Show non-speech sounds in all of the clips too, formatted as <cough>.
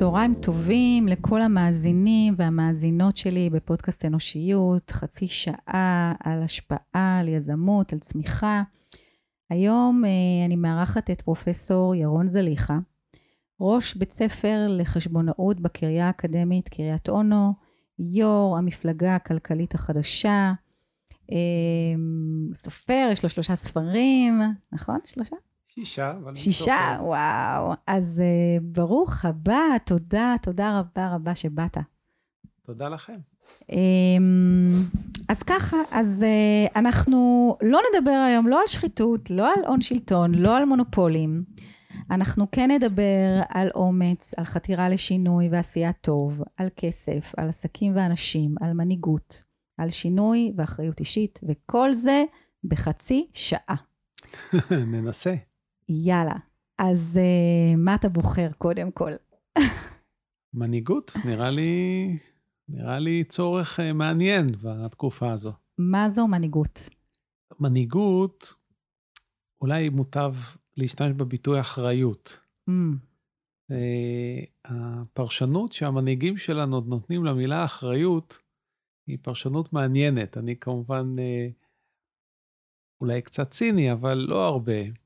צהריים טובים לכל המאזינים והמאזינות שלי בפודקאסט אנושיות, חצי שעה על השפעה, על יזמות, על צמיחה. היום אה, אני מארחת את פרופסור ירון זליכה, ראש בית ספר לחשבונאות בקריה האקדמית קריית אונו, יו"ר המפלגה הכלכלית החדשה, אה, סופר, יש לו שלושה ספרים, נכון? שלושה? שישה, אבל... שישה? וואו. אז uh, ברוך הבא, תודה, תודה רבה רבה שבאת. תודה לכם. Um, אז ככה, אז uh, אנחנו לא נדבר היום לא על שחיתות, לא על הון שלטון, לא על מונופולים. אנחנו כן נדבר על אומץ, על חתירה לשינוי ועשייה טוב, על כסף, על עסקים ואנשים, על מנהיגות, על שינוי ואחריות אישית, וכל זה בחצי שעה. <laughs> ננסה. יאללה. אז uh, מה אתה בוחר קודם כל? מנהיגות, נראה לי, נראה לי צורך uh, מעניין בתקופה הזו. מה זו מנהיגות? מנהיגות, אולי מוטב להשתמש בביטוי אחריות. Mm. Uh, הפרשנות שהמנהיגים שלנו נותנים למילה אחריות, היא פרשנות מעניינת. אני כמובן uh, אולי קצת ציני, אבל לא הרבה.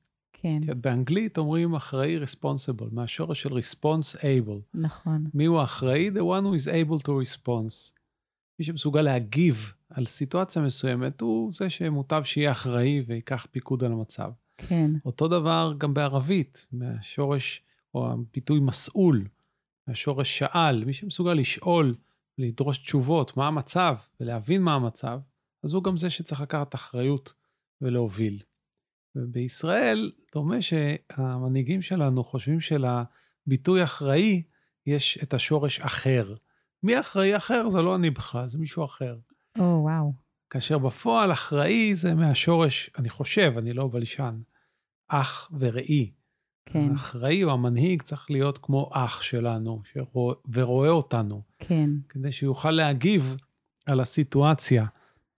כן. את באנגלית אומרים אחראי responsible, מהשורש של response able. נכון. מי הוא האחראי? The one who is able to response. מי שמסוגל להגיב על סיטואציה מסוימת, הוא זה שמוטב שיהיה אחראי ויקח פיקוד על המצב. כן. אותו דבר גם בערבית, מהשורש, או הביטוי מסעול, מהשורש שאל, מי שמסוגל לשאול, לדרוש תשובות, מה המצב, ולהבין מה המצב, אז הוא גם זה שצריך לקחת אחריות ולהוביל. ובישראל דומה שהמנהיגים שלנו חושבים שלביטוי אחראי יש את השורש אחר. מי אחראי אחר זה לא אני בכלל, זה מישהו אחר. או, oh, וואו. Wow. כאשר בפועל אחראי זה מהשורש, אני חושב, אני לא בלשן, אח וראי. כן. האחראי או המנהיג צריך להיות כמו אח שלנו, שרוא, ורואה אותנו. כן. כדי שיוכל להגיב על הסיטואציה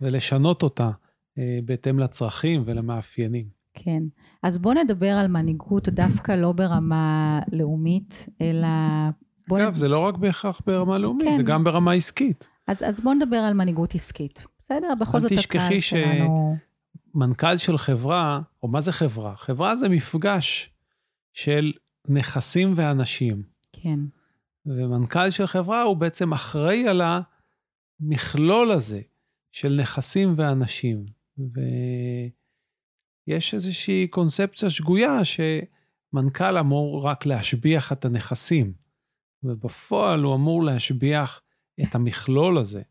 ולשנות אותה אה, בהתאם לצרכים ולמאפיינים. כן. אז בוא נדבר על מנהיגות דווקא לא ברמה לאומית, אלא... אגב, נד... זה לא רק בהכרח ברמה לאומית, כן. זה גם ברמה עסקית. אז, אז בוא נדבר על מנהיגות עסקית. בסדר? בכל זאת הקהל שלנו... אל שמנכ"ל של חברה, או מה זה חברה? חברה זה מפגש של נכסים ואנשים. כן. ומנכ"ל של חברה הוא בעצם אחראי על המכלול הזה של נכסים ואנשים. ו... יש איזושהי קונספציה שגויה שמנכ"ל אמור רק להשביח את הנכסים, ובפועל הוא אמור להשביח את המכלול הזה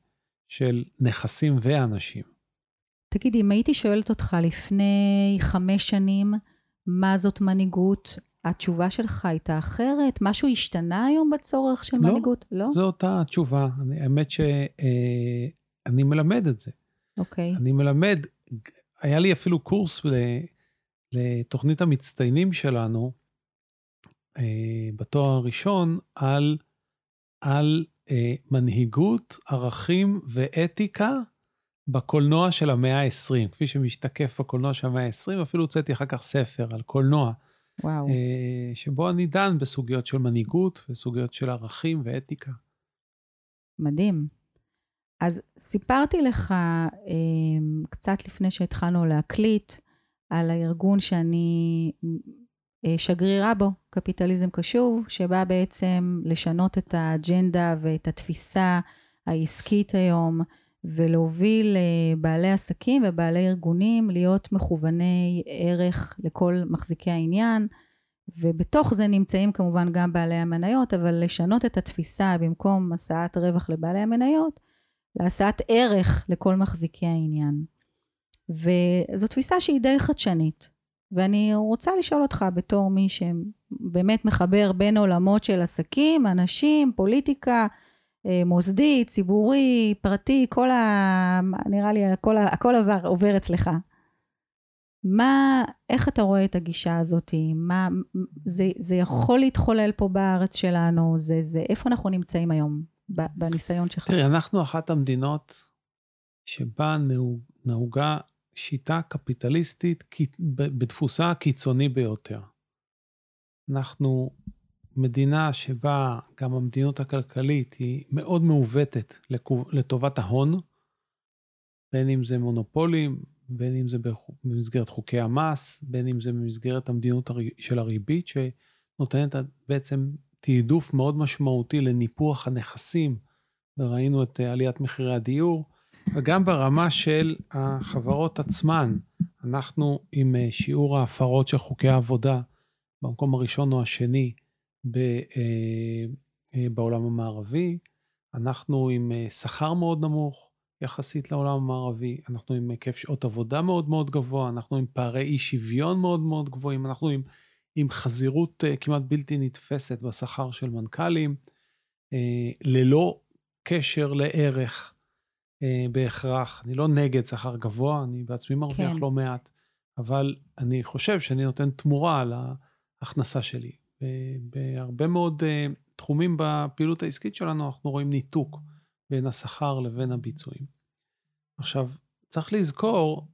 של נכסים ואנשים. תגיד, אם הייתי שואלת אותך לפני חמש שנים, מה זאת מנהיגות, התשובה שלך הייתה אחרת? משהו השתנה היום בצורך של לא, מנהיגות? לא, זו אותה התשובה. אני, האמת שאני אה, מלמד את זה. אוקיי. אני מלמד היה לי אפילו קורס לתוכנית המצטיינים שלנו, אה, בתואר הראשון, על, על אה, מנהיגות, ערכים ואתיקה בקולנוע של המאה ה-20, כפי שמשתקף בקולנוע של המאה ה-20, אפילו הוצאתי אחר כך ספר על קולנוע. וואו. אה, שבו אני דן בסוגיות של מנהיגות וסוגיות של ערכים ואתיקה. מדהים. אז סיפרתי לך אמ, קצת לפני שהתחלנו להקליט על הארגון שאני אה, שגרירה בו, קפיטליזם קשוב, שבא בעצם לשנות את האג'נדה ואת התפיסה העסקית היום ולהוביל אה, בעלי עסקים ובעלי ארגונים להיות מכווני ערך לכל מחזיקי העניין. ובתוך זה נמצאים כמובן גם בעלי המניות, אבל לשנות את התפיסה במקום השאת רווח לבעלי המניות, להשאת ערך לכל מחזיקי העניין. וזו תפיסה שהיא די חדשנית. ואני רוצה לשאול אותך בתור מי שבאמת מחבר בין עולמות של עסקים, אנשים, פוליטיקה, אה, מוסדי, ציבורי, פרטי, כל ה... נראה לי הכל, הכל עבר, עובר אצלך. מה, איך אתה רואה את הגישה הזאת? מה, זה, זה יכול להתחולל פה בארץ שלנו? זה, זה, איפה אנחנו נמצאים היום? בניסיון שלך? תראי, אנחנו אחת המדינות שבה נהוג, נהוגה שיטה קפיטליסטית בדפוסה הקיצוני ביותר. אנחנו מדינה שבה גם המדיניות הכלכלית היא מאוד מעוותת לטובת ההון, בין אם זה מונופולים, בין אם זה במסגרת חוקי המס, בין אם זה במסגרת המדיניות של הריבית, שנותנת בעצם תעדוף מאוד משמעותי לניפוח הנכסים, וראינו את עליית מחירי הדיור, וגם ברמה של החברות עצמן. אנחנו עם אה, שיעור ההפרות של חוקי העבודה במקום הראשון או השני ב, אה, אה, בעולם המערבי, אנחנו עם שכר מאוד נמוך יחסית לעולם המערבי, אנחנו עם היקף שעות עבודה מאוד מאוד גבוה, אנחנו עם פערי אי שוויון מאוד מאוד גבוהים, אנחנו עם, עם חזירות כמעט בלתי נתפסת בשכר של מנכ"לים, ללא קשר לערך אה, בהכרח. אני לא נגד שכר גבוה, אני בעצמי מרוויח כן. לא מעט, אבל אני חושב שאני נותן תמורה על ההכנסה שלי. בהרבה מאוד אה, תחומים בפעילות העסקית שלנו אנחנו רואים ניתוק בין השכר לבין הביצועים. עכשיו, צריך לזכור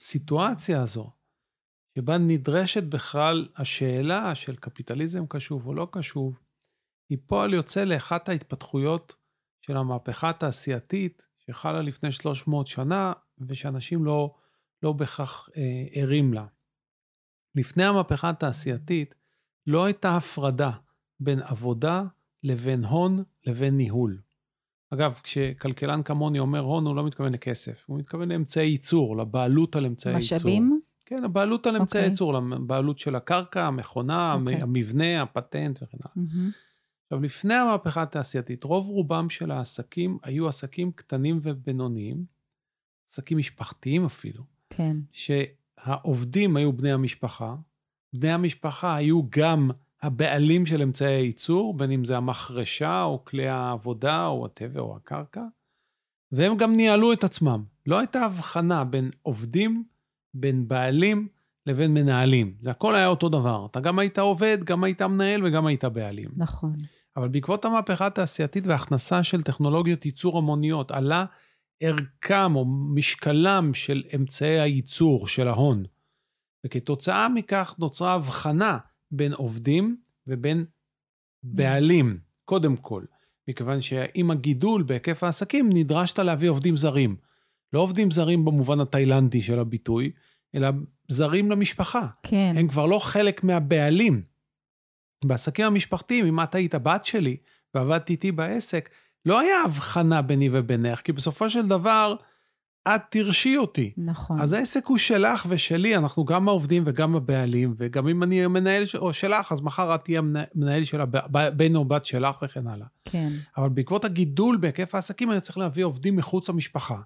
שהסיטואציה הזו, שבה נדרשת בכלל השאלה של קפיטליזם קשוב או לא קשוב, היא פועל יוצא לאחת ההתפתחויות של המהפכה התעשייתית שחלה לפני 300 שנה ושאנשים לא, לא בהכרח אה, ערים לה. לפני המהפכה התעשייתית לא הייתה הפרדה בין עבודה לבין הון לבין ניהול. אגב, כשכלכלן כמוני אומר הון, הוא לא מתכוון לכסף, הוא מתכוון לאמצעי ייצור, לבעלות על אמצעי ייצור. משאבים? כן, הבעלות על אמצעי okay. אוקיי. ייצור, לבעלות של הקרקע, המכונה, okay. אוקיי. המבנה, הפטנט וכן הלאה. Mm-hmm. עכשיו, לפני המהפכה התעשייתית, רוב רובם של העסקים היו עסקים קטנים ובינוניים, עסקים משפחתיים אפילו. כן. שהעובדים היו בני המשפחה, בני המשפחה היו גם הבעלים של אמצעי הייצור, בין אם זה המחרשה או כלי העבודה או הטבע או הקרקע, והם גם ניהלו את עצמם. לא הייתה הבחנה בין עובדים, בין בעלים לבין מנהלים. זה הכל היה אותו דבר. אתה גם היית עובד, גם היית מנהל וגם היית בעלים. נכון. אבל בעקבות המהפכה התעשייתית וההכנסה של טכנולוגיות ייצור המוניות, עלה ערכם או משקלם של אמצעי הייצור של ההון. וכתוצאה מכך נוצרה הבחנה בין עובדים ובין בעלים, קודם כל. מכיוון שעם הגידול בהיקף העסקים נדרשת להביא עובדים זרים. לא עובדים זרים במובן התאילנדי של הביטוי, אלא זרים למשפחה. כן. הם כבר לא חלק מהבעלים. בעסקים המשפחתיים, אם את היית בת שלי ועבדת איתי בעסק, לא היה הבחנה ביני ובינך, כי בסופו של דבר, את תרשי אותי. נכון. אז העסק הוא שלך ושלי, אנחנו גם העובדים וגם הבעלים, וגם אם אני מנהל או שלך, אז מחר את תהיה מנהל של הבן או בת שלך וכן הלאה. כן. אבל בעקבות הגידול בהיקף העסקים, אני צריך להביא עובדים מחוץ למשפחה.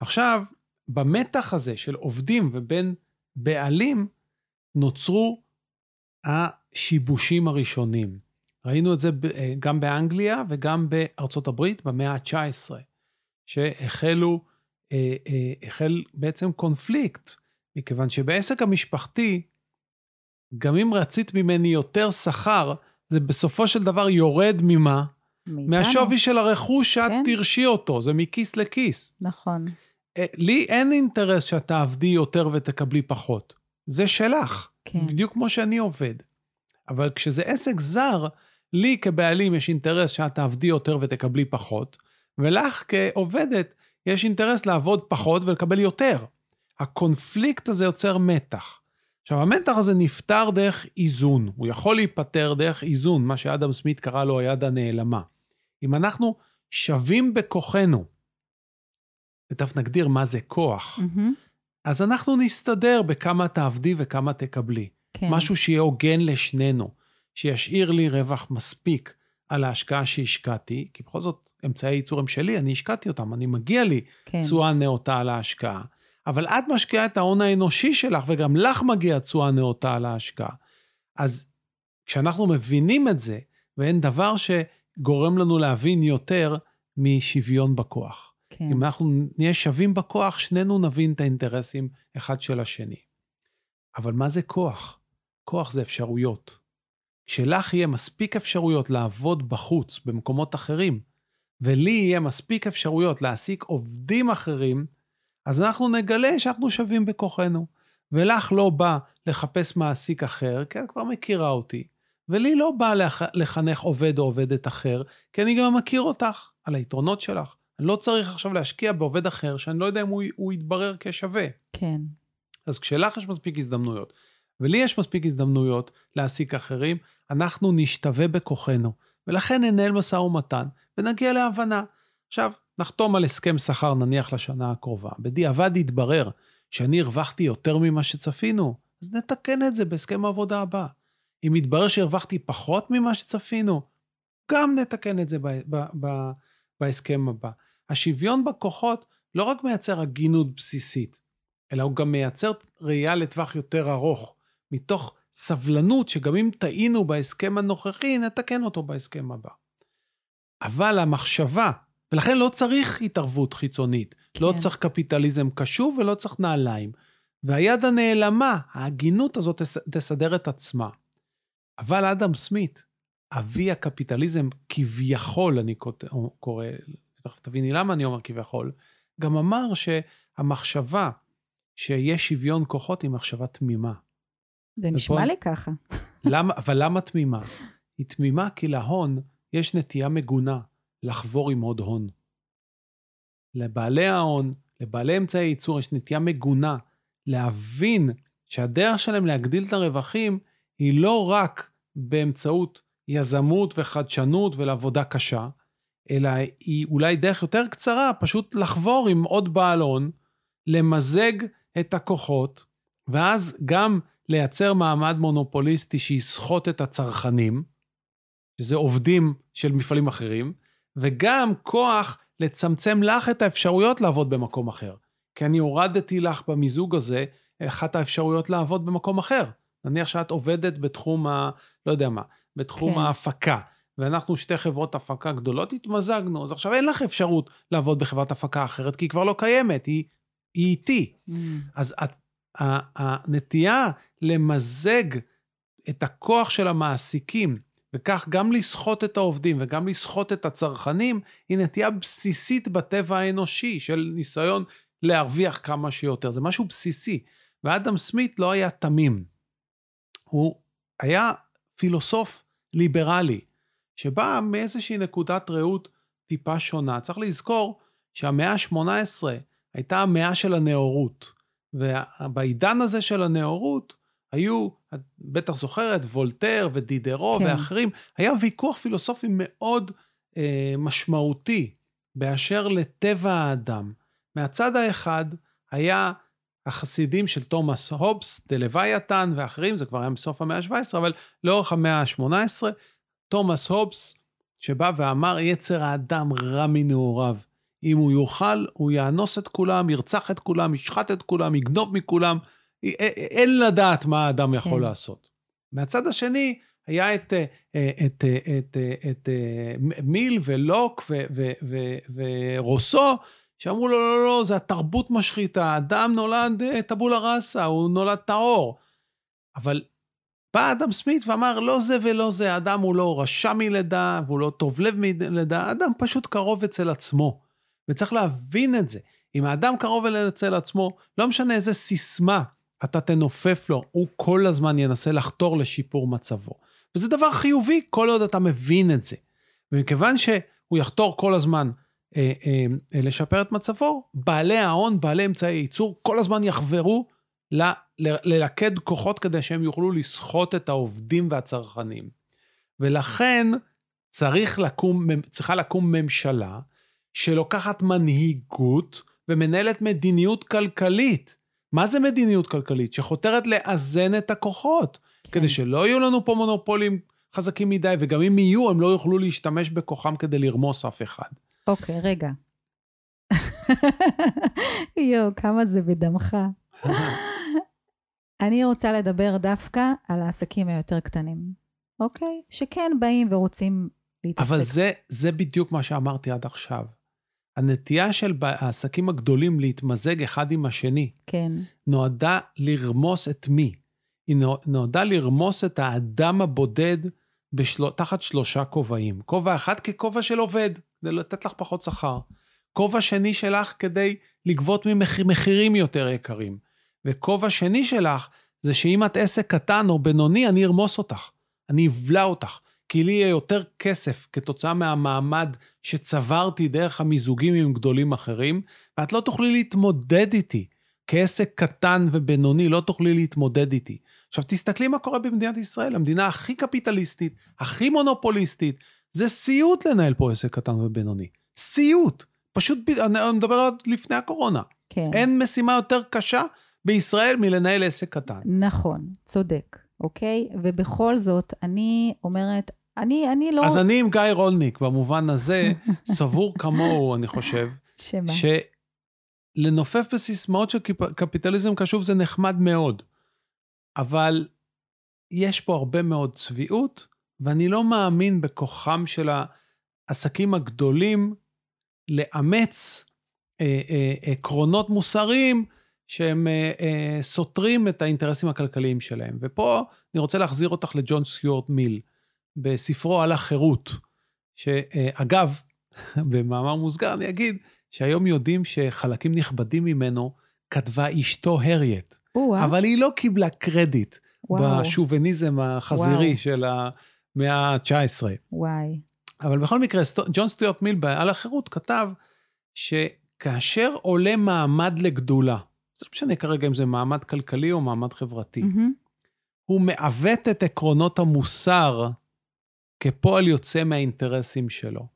עכשיו, במתח הזה של עובדים ובין בעלים, נוצרו השיבושים הראשונים. ראינו את זה אה, גם באנגליה וגם בארצות הברית במאה ה-19, שהחלו, אה, אה, החל בעצם קונפליקט, מכיוון שבעסק המשפחתי, גם אם רצית ממני יותר שכר, זה בסופו של דבר יורד ממה? מאיתנו. מהשווי של הרכוש שאת כן. תרשי אותו, זה מכיס לכיס. נכון. לי אין אינטרס שאת תעבדי יותר ותקבלי פחות. זה שלך. כן. בדיוק כמו שאני עובד. אבל כשזה עסק זר, לי כבעלים יש אינטרס שאת תעבדי יותר ותקבלי פחות, ולך כעובדת יש אינטרס לעבוד פחות ולקבל יותר. הקונפליקט הזה יוצר מתח. עכשיו, המתח הזה נפתר דרך איזון. הוא יכול להיפתר דרך איזון, מה שאדם סמית קרא לו היד הנעלמה. אם אנחנו שווים בכוחנו, ותכף נגדיר מה זה כוח, mm-hmm. אז אנחנו נסתדר בכמה תעבדי וכמה תקבלי. כן. משהו שיהיה הוגן לשנינו, שישאיר לי רווח מספיק על ההשקעה שהשקעתי, כי בכל זאת, אמצעי ייצור הם שלי, אני השקעתי אותם, אני מגיע לי כן. תשואה כן. נאותה על ההשקעה. אבל את משקיעה את ההון האנושי שלך, וגם לך מגיעה תשואה נאותה על ההשקעה. אז כשאנחנו מבינים את זה, ואין דבר שגורם לנו להבין יותר משוויון בכוח. כן. אם אנחנו נהיה שווים בכוח, שנינו נבין את האינטרסים אחד של השני. אבל מה זה כוח? כוח זה אפשרויות. כשלך יהיה מספיק אפשרויות לעבוד בחוץ, במקומות אחרים, ולי יהיה מספיק אפשרויות להעסיק עובדים אחרים, אז אנחנו נגלה שאנחנו שווים בכוחנו. ולך לא בא לחפש מעסיק אחר, כי את כבר מכירה אותי. ולי לא בא לח... לחנך עובד או עובדת אחר, כי אני גם מכיר אותך על היתרונות שלך. אני לא צריך עכשיו להשקיע בעובד אחר, שאני לא יודע אם הוא, הוא יתברר כשווה. כן. אז כשלך יש מספיק הזדמנויות, ולי יש מספיק הזדמנויות להעסיק אחרים, אנחנו נשתווה בכוחנו, ולכן ננהל משא ומתן, ונגיע להבנה. עכשיו, נחתום על הסכם שכר נניח לשנה הקרובה. בדיעבד יתברר שאני הרווחתי יותר ממה שצפינו, אז נתקן את זה בהסכם העבודה הבא. אם יתברר שהרווחתי פחות ממה שצפינו, גם נתקן את זה ב- ב- ב- בהסכם הבא. השוויון בכוחות לא רק מייצר הגינות בסיסית, אלא הוא גם מייצר ראייה לטווח יותר ארוך, מתוך סבלנות שגם אם טעינו בהסכם הנוכחי, נתקן אותו בהסכם הבא. אבל המחשבה, ולכן לא צריך התערבות חיצונית, כן. לא צריך קפיטליזם קשוב ולא צריך נעליים. והיד הנעלמה, ההגינות הזאת תסדר את עצמה. אבל אדם סמית, אבי הקפיטליזם, כביכול, אני קורא, תכף תביני למה אני אומר כביכול, גם אמר שהמחשבה שיש שוויון כוחות היא מחשבה תמימה. זה נשמע לי ככה. למה, אבל למה תמימה? היא תמימה כי להון יש נטייה מגונה לחבור עם עוד הון. לבעלי ההון, לבעלי אמצעי הייצור, יש נטייה מגונה להבין שהדרך שלהם להגדיל את הרווחים היא לא רק באמצעות יזמות וחדשנות ולעבודה קשה, אלא היא אולי דרך יותר קצרה, פשוט לחבור עם עוד בעל הון, למזג את הכוחות, ואז גם לייצר מעמד מונופוליסטי שיסחוט את הצרכנים, שזה עובדים של מפעלים אחרים, וגם כוח לצמצם לך את האפשרויות לעבוד במקום אחר. כי אני הורדתי לך במיזוג הזה אחת האפשרויות לעבוד במקום אחר. נניח שאת עובדת בתחום ה... לא יודע מה, בתחום כן. ההפקה, ואנחנו שתי חברות הפקה גדולות, התמזגנו, אז עכשיו אין לך אפשרות לעבוד בחברת הפקה אחרת, כי היא כבר לא קיימת, היא, היא איתי. Mm. אז את, הנטייה למזג את הכוח של המעסיקים, וכך גם לסחוט את העובדים וגם לסחוט את הצרכנים, היא נטייה בסיסית בטבע האנושי של ניסיון להרוויח כמה שיותר. זה משהו בסיסי. ואדם סמית לא היה תמים. הוא היה פילוסוף ליברלי, שבא מאיזושהי נקודת ראות טיפה שונה. צריך לזכור שהמאה ה-18 הייתה המאה של הנאורות, ובעידן הזה של הנאורות היו, את בטח זוכרת, וולטר ודידרו כן. ואחרים, היה ויכוח פילוסופי מאוד אה, משמעותי באשר לטבע האדם. מהצד האחד היה החסידים של תומאס הובס, דלוויתן ואחרים, זה כבר היה בסוף המאה ה-17, אבל לאורך המאה ה-18, תומאס הובס, שבא ואמר, יצר האדם רע מנעוריו. אם הוא יוכל, הוא יאנוס את כולם, ירצח את כולם, ישחט את כולם, יגנוב מכולם. אין לדעת מה האדם יכול כן. לעשות. מהצד השני, היה את, אה, אה, את, אה, את, את, את מיל ולוק ו, ו, ו, ורוסו, שאמרו לו, לא, לא, לא, זה התרבות משחיתה, האדם נולד טבולה ראסה, הוא נולד טהור. אבל בא אדם סמית ואמר, לא זה ולא זה, האדם הוא לא רשע מלידה, והוא לא טוב לב מלידה, האדם פשוט קרוב אצל עצמו. וצריך להבין את זה. אם האדם קרוב אצל עצמו, לא משנה איזה סיסמה אתה תנופף לו, הוא כל הזמן ינסה לחתור לשיפור מצבו. וזה דבר חיובי כל עוד אתה מבין את זה. ומכיוון שהוא יחתור כל הזמן אה, אה, לשפר את מצבו, בעלי ההון, בעלי אמצעי ייצור, כל הזמן יחברו ל, ל, ללכד כוחות כדי שהם יוכלו לסחוט את העובדים והצרכנים. ולכן צריך לקום, צריכה לקום ממשלה שלוקחת מנהיגות ומנהלת מדיניות כלכלית. מה זה מדיניות כלכלית? שחותרת לאזן את הכוחות, כן. כדי שלא יהיו לנו פה מונופולים חזקים מדי, וגם אם יהיו, הם לא יוכלו להשתמש בכוחם כדי לרמוס אף אחד. אוקיי, רגע. <laughs> יואו, כמה זה בדמך. <laughs> אני רוצה לדבר דווקא על העסקים היותר קטנים, אוקיי? שכן באים ורוצים להתעסק. אבל זה, זה בדיוק מה שאמרתי עד עכשיו. הנטייה של העסקים הגדולים להתמזג אחד עם השני, כן. נועדה לרמוס את מי? היא נועדה לרמוס את האדם הבודד בשל... תחת שלושה כובעים. כובע אחד ככובע של עובד, כדי לתת לך פחות שכר. כובע שני שלך כדי לגבות ממחירים יותר יקרים. וכובע שני שלך זה שאם את עסק קטן או בינוני, אני ארמוס אותך. אני אבלע אותך. כי לי יהיה יותר כסף כתוצאה מהמעמד שצברתי דרך המיזוגים עם גדולים אחרים, ואת לא תוכלי להתמודד איתי. כעסק קטן ובינוני, לא תוכלי להתמודד איתי. עכשיו, תסתכלי מה קורה במדינת ישראל, המדינה הכי קפיטליסטית, הכי מונופוליסטית. זה סיוט לנהל פה עסק קטן ובינוני. סיוט. פשוט, אני מדבר על לפני הקורונה. כן. אין משימה יותר קשה בישראל מלנהל עסק קטן. נכון, צודק, אוקיי? ובכל זאת, אני אומרת, אני, אני לא... אז אני עם גיא רולניק, במובן הזה, <laughs> סבור כמוהו, אני חושב. שמה? שלנופף בסיסמאות של קפיטליזם קשוב זה נחמד מאוד, אבל יש פה הרבה מאוד צביעות, ואני לא מאמין בכוחם של העסקים הגדולים לאמץ אה, אה, עקרונות מוסריים שהם אה, אה, סותרים את האינטרסים הכלכליים שלהם. ופה אני רוצה להחזיר אותך לג'ון סטיוארט מיל, בספרו על החירות, שאגב, <laughs> במאמר מוסגר אני אגיד שהיום יודעים שחלקים נכבדים ממנו כתבה אשתו הריאט, אבל היא לא קיבלה קרדיט וואו. בשוביניזם החזירי וואו. של המאה ה-19. וואי. אבל בכל מקרה, ג'ון סטיוארט מיל על החירות כתב שכאשר עולה מעמד לגדולה, זה לא משנה כרגע אם זה מעמד כלכלי או מעמד חברתי, mm-hmm. הוא מעוות את עקרונות המוסר כפועל יוצא מהאינטרסים שלו.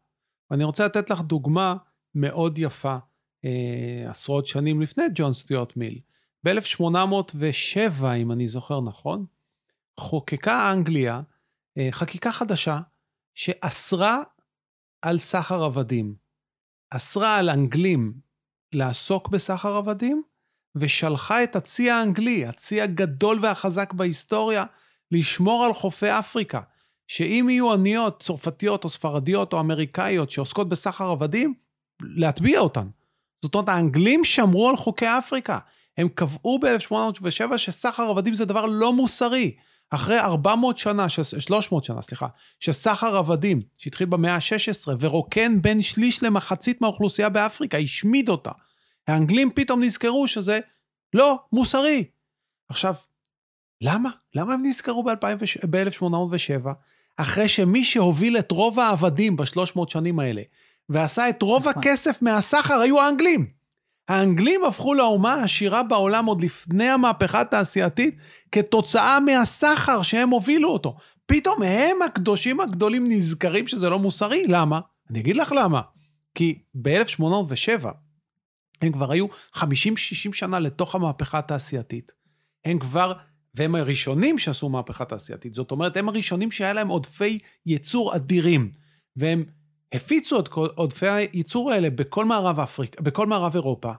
ואני רוצה לתת לך דוגמה מאוד יפה, אה, עשרות שנים לפני ג'ון סטיוארט מיל. ב-1807, אם אני זוכר נכון, חוקקה אנגליה אה, חקיקה חדשה שאסרה על סחר עבדים. אסרה על אנגלים לעסוק בסחר עבדים, ושלחה את הצי האנגלי, הצי הגדול והחזק בהיסטוריה, לשמור על חופי אפריקה. שאם יהיו אניות צרפתיות או ספרדיות או אמריקאיות שעוסקות בסחר עבדים, להטביע אותן. זאת אומרת, האנגלים שמרו על חוקי אפריקה. הם קבעו ב-1807 שסחר עבדים זה דבר לא מוסרי. אחרי 400 שנה, 300 שנה, סליחה, שסחר עבדים, שהתחיל במאה ה-16, ורוקן בין שליש למחצית מהאוכלוסייה באפריקה, השמיד אותה. האנגלים פתאום נזכרו שזה לא מוסרי. עכשיו, למה? למה הם נזכרו ב-1807? אחרי שמי שהוביל את רוב העבדים בשלוש מאות שנים האלה, ועשה את רוב נכון. הכסף מהסחר, היו האנגלים. האנגלים הפכו לאומה העשירה בעולם עוד לפני המהפכה התעשייתית, כתוצאה מהסחר שהם הובילו אותו. פתאום הם הקדושים הגדולים נזכרים שזה לא מוסרי. למה? אני אגיד לך למה. כי ב-1807, הם כבר היו 50-60 שנה לתוך המהפכה התעשייתית. הם כבר והם הראשונים שעשו מהפכה תעשייתית. זאת אומרת, הם הראשונים שהיה להם עודפי ייצור אדירים, והם הפיצו את עודפי הייצור האלה בכל מערב אפריק, בכל מערב אירופה.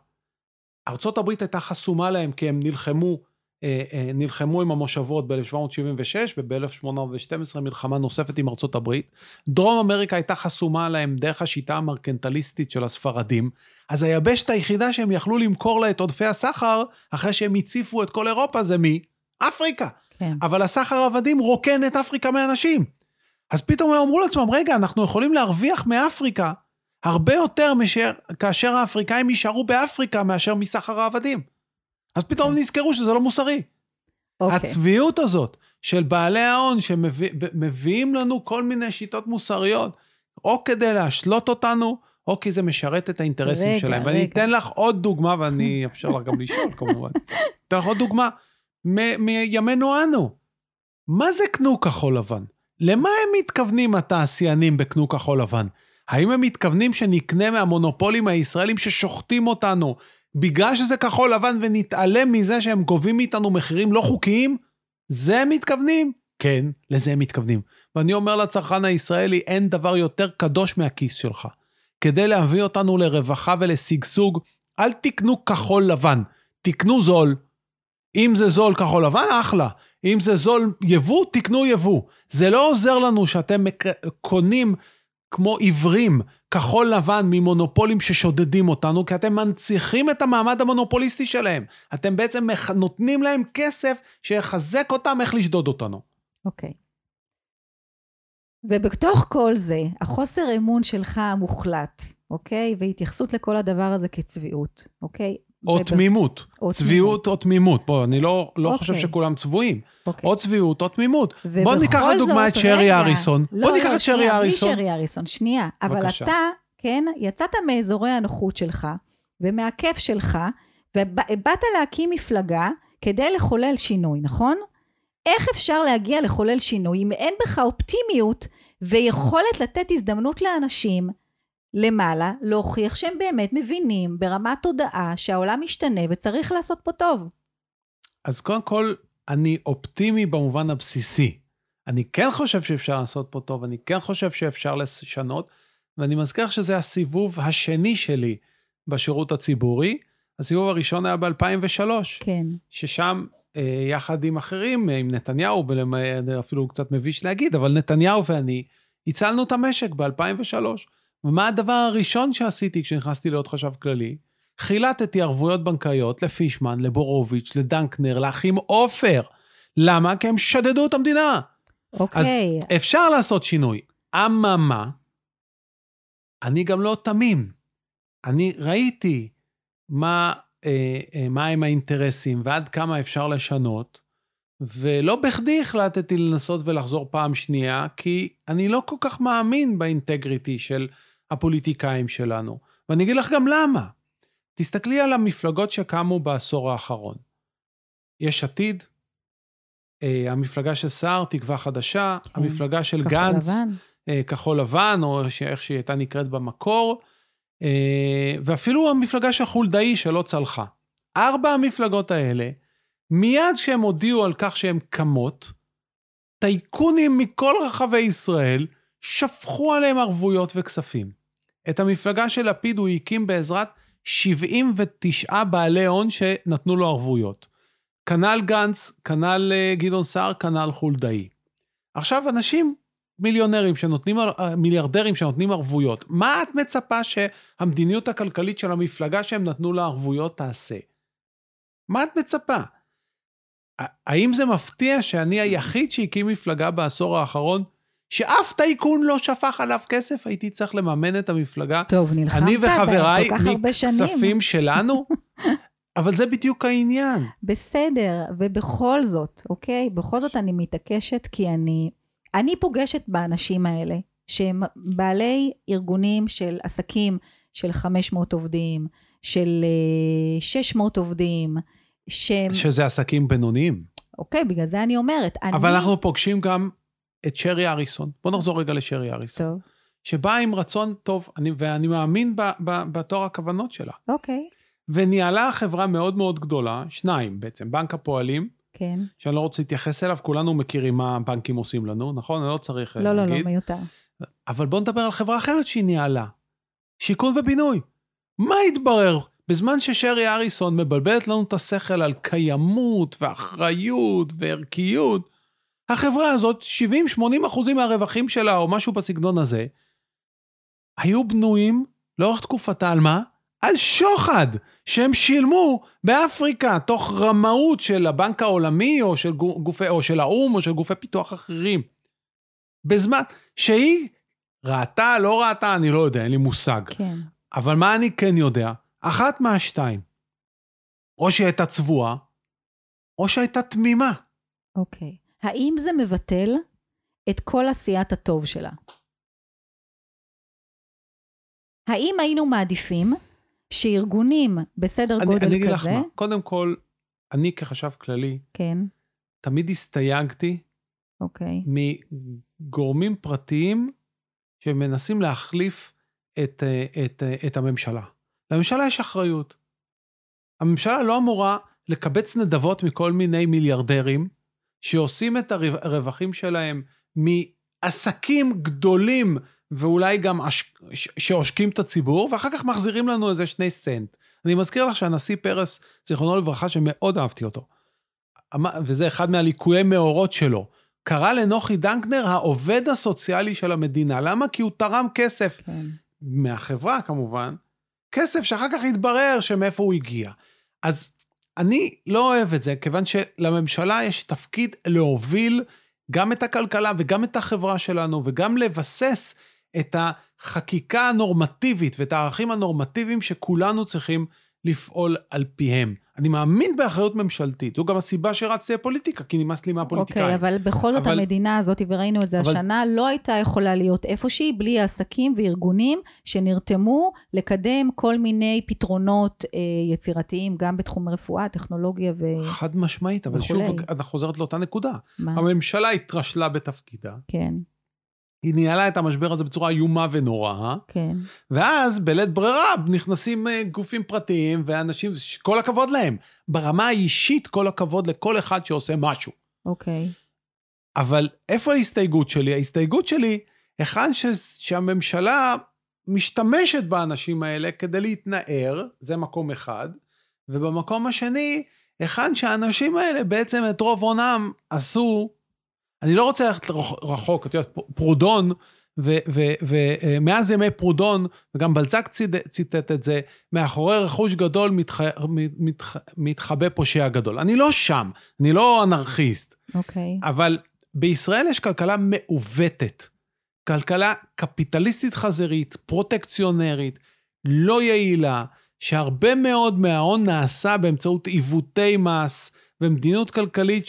ארצות הברית הייתה חסומה להם כי הם נלחמו, נלחמו עם המושבות ב-1776 וב-1812 מלחמה נוספת עם ארצות הברית. דרום אמריקה הייתה חסומה להם דרך השיטה המרקנטליסטית של הספרדים. אז היבשת היחידה שהם יכלו למכור לה את עודפי הסחר, אחרי שהם הציפו את כל אירופה, זה מי? אפריקה. כן. אבל הסחר עבדים רוקן את אפריקה מאנשים. אז פתאום הם אמרו לעצמם, רגע, אנחנו יכולים להרוויח מאפריקה הרבה יותר מאשר כאשר האפריקאים יישארו באפריקה מאשר מסחר העבדים. אז פתאום. נזכרו שזה לא מוסרי. אוקיי. הצביעות הזאת של בעלי ההון שמביאים לנו כל מיני שיטות מוסריות, או כדי להשלות אותנו, או כי זה משרת את האינטרסים רגע, שלהם. רגע. ואני אתן לך עוד דוגמה, ואני <laughs> אאפשר לך גם לשאול כמובן. אתן לך עוד דוגמה. מימינו אנו. מה זה קנו כחול לבן? למה הם מתכוונים התעשיינים בקנו כחול לבן? האם הם מתכוונים שנקנה מהמונופולים הישראלים ששוחטים אותנו בגלל שזה כחול לבן ונתעלם מזה שהם גובים מאיתנו מחירים לא חוקיים? זה הם מתכוונים? כן, לזה הם מתכוונים. ואני אומר לצרכן הישראלי, אין דבר יותר קדוש מהכיס שלך. כדי להביא אותנו לרווחה ולשגשוג, אל תקנו כחול לבן, תקנו זול, אם זה זול כחול לבן, אחלה. אם זה זול יבוא, תקנו יבוא. זה לא עוזר לנו שאתם קונים כמו עיוורים כחול לבן ממונופולים ששודדים אותנו, כי אתם מנציחים את המעמד המונופוליסטי שלהם. אתם בעצם נותנים להם כסף שיחזק אותם איך לשדוד אותנו. אוקיי. Okay. ובתוך כל זה, החוסר אמון שלך המוחלט, אוקיי? והתייחסות לכל הדבר הזה כצביעות, אוקיי? או וב- תמימות. או צביעות או תמימות. בוא, אני לא, לא אוקיי. חושב שכולם צבועים. אוקיי. או צביעות או תמימות. בוא ניקח לדוגמה את שרי אריסון. לא, בוא ניקח לא, את שרי שנייה, אריסון. בלי שרי אריסון, שנייה. אבל בבקשה. אתה, כן, יצאת מאזורי הנוחות שלך, ומהכיף שלך, ובאת להקים מפלגה כדי לחולל שינוי, נכון? איך אפשר להגיע לחולל שינוי אם אין בך אופטימיות ויכולת לתת הזדמנות לאנשים למעלה להוכיח שהם באמת מבינים ברמת תודעה שהעולם משתנה וצריך לעשות פה טוב. אז קודם כל, אני אופטימי במובן הבסיסי. אני כן חושב שאפשר לעשות פה טוב, אני כן חושב שאפשר לשנות, ואני מזכיר שזה הסיבוב השני שלי בשירות הציבורי. הסיבוב הראשון היה ב-2003, כן. ששם, אה, יחד עם אחרים, אה, עם נתניהו, ולמ- אפילו קצת מביש להגיד, אבל נתניהו ואני, הצלנו את המשק ב-2003. ומה הדבר הראשון שעשיתי כשנכנסתי להיות חשב כללי? חילטתי ערבויות בנקאיות לפישמן, לבורוביץ', לדנקנר, לאחים עופר. למה? כי הם שדדו את המדינה. אוקיי. אז אפשר לעשות שינוי. אממה, אני גם לא תמים. אני ראיתי מה, אה, אה, מה הם האינטרסים ועד כמה אפשר לשנות, ולא בכדי החלטתי לנסות ולחזור פעם שנייה, כי אני לא כל כך מאמין באינטגריטי של הפוליטיקאים שלנו. ואני אגיד לך גם למה. תסתכלי על המפלגות שקמו בעשור האחרון. יש עתיד, אה, המפלגה של סער, תקווה חדשה, כן. המפלגה של כחול גנץ, לבן. אה, כחול לבן, או איך שהיא הייתה נקראת במקור, אה, ואפילו המפלגה של חולדאי שלא צלחה. ארבע המפלגות האלה, מיד כשהם הודיעו על כך שהן קמות, טייקונים מכל רחבי ישראל שפכו עליהם ערבויות וכספים. את המפלגה של לפיד הוא הקים בעזרת 79 בעלי הון שנתנו לו ערבויות. כנ"ל גנץ, כנ"ל אה, גדעון סער, כנ"ל חולדאי. עכשיו, אנשים מיליונרים שנותנים, אה, מיליארדרים שנותנים ערבויות, מה את מצפה שהמדיניות הכלכלית של המפלגה שהם נתנו לה ערבויות תעשה? מה את מצפה? האם זה מפתיע שאני היחיד שהקים מפלגה בעשור האחרון, שאף טייקון לא שפך עליו כסף, הייתי צריך לממן את המפלגה טוב, נלחמת אני וחבריי. מכספים שלנו? <laughs> אבל זה בדיוק העניין. בסדר, ובכל זאת, אוקיי? בכל זאת אני מתעקשת כי אני, אני פוגשת באנשים האלה, שהם בעלי ארגונים של עסקים של 500 עובדים, של אה, 600 עובדים, שהם, שזה עסקים בינוניים. אוקיי, בגלל זה אני אומרת, אני... אבל אנחנו פוגשים גם את שרי אריסון. בוא נחזור רגע לשרי אריסון. טוב, שבאה עם רצון טוב, אני, ואני מאמין ב, ב, בתור הכוונות שלה. אוקיי, וניהלה חברה מאוד מאוד גדולה, שניים בעצם, בנק הפועלים, כן. שאני לא רוצה להתייחס אליו, כולנו מכירים מה הבנקים עושים לנו, נכון? אני לא צריך אה, לא, לא, להגיד. לא, מיותר. אבל בוא נדבר על חברה אחרת שהיא ניהלה. שיכון ובינוי. מה התברר? בזמן ששרי אריסון מבלבלת לנו את השכל על קיימות ואחריות וערכיות, החברה הזאת, 70-80 אחוזים מהרווחים שלה, או משהו בסגנון הזה, היו בנויים לאורך תקופתה על מה? על שוחד שהם שילמו באפריקה, תוך רמאות של הבנק העולמי, או של, גופי, או של האו"ם, או של גופי פיתוח אחרים. בזמן שהיא ראתה, לא ראתה, אני לא יודע, אין לי מושג. כן. אבל מה אני כן יודע? אחת מהשתיים. או שהיא הייתה צבועה, או שהייתה תמימה. אוקיי. האם זה מבטל את כל עשיית הטוב שלה? האם היינו מעדיפים שארגונים בסדר אני, גודל אני אגיד לך כזה, מה, קודם כל, אני כחשב כללי, כן, תמיד הסתייגתי אוקיי, מגורמים פרטיים שמנסים להחליף את, אה, את, אה, את הממשלה. לממשלה יש אחריות. הממשלה לא אמורה לקבץ נדבות מכל מיני מיליארדרים שעושים את הרווחים שלהם מעסקים גדולים ואולי גם עש... ש- שעושקים את הציבור, ואחר כך מחזירים לנו איזה שני סנט. אני מזכיר לך שהנשיא פרס, זיכרונו לברכה, שמאוד אהבתי אותו, אמר- וזה אחד מהליקויי מאורות שלו, קרא לנוחי דנקנר העובד הסוציאלי של המדינה. למה? כי הוא תרם כסף כן, מהחברה כמובן, כסף שאחר כך התברר שמאיפה הוא הגיע. אז אני לא אוהב את זה, כיוון שלממשלה יש תפקיד להוביל גם את הכלכלה וגם את החברה שלנו, וגם לבסס את החקיקה הנורמטיבית ואת הערכים הנורמטיביים שכולנו צריכים לפעול על פיהם. אני מאמין באחריות ממשלתית. זו גם הסיבה שרצתי לפוליטיקה, כי נמאס לי מהפוליטיקאים. אוקיי, אבל בכל זאת אבל- המדינה הזאת, וראינו את זה אבל- השנה, לא הייתה יכולה להיות איפושהי בלי עסקים וארגונים שנרתמו לקדם כל מיני פתרונות אה, יצירתיים, גם בתחום הרפואה, טכנולוגיה ו... חד משמעית, אבל וכולי. שוב, אנחנו חוזרת לאותה נקודה. מה? הממשלה התרשלה בתפקידה, כן, היא ניהלה את המשבר הזה בצורה איומה ונוראה, כן. ואז בלית ברירה נכנסים אה, גופים פרטיים ואנשים, כל הכבוד להם. ברמה האישית, כל הכבוד לכל אחד שעושה משהו. אוקיי. אבל איפה ההסתייגות שלי? ההסתייגות שלי, היכן ש... שהממשלה משתמשת באנשים האלה כדי להתנער, זה מקום אחד, ובמקום השני, היכן שהאנשים האלה בעצם את רוב הונם עשו, אני לא רוצה ללכת רח- רחוק, את יודעת, פרודון, ומאז ימי פרודון, וגם בלצק ציד- ציטט את זה, מאחורי רכוש גדול מתח... מתח... מתחבא פושע גדול. אני לא שם, אני לא אנרכיסט. אוקיי. אבל בישראל יש כלכלה מעוותת. כלכלה קפיטליסטית חזירית, פרוטקציונרית, לא יעילה, שהרבה מאוד מההון נעשה באמצעות עיוותי מס ומדיניות כלכלית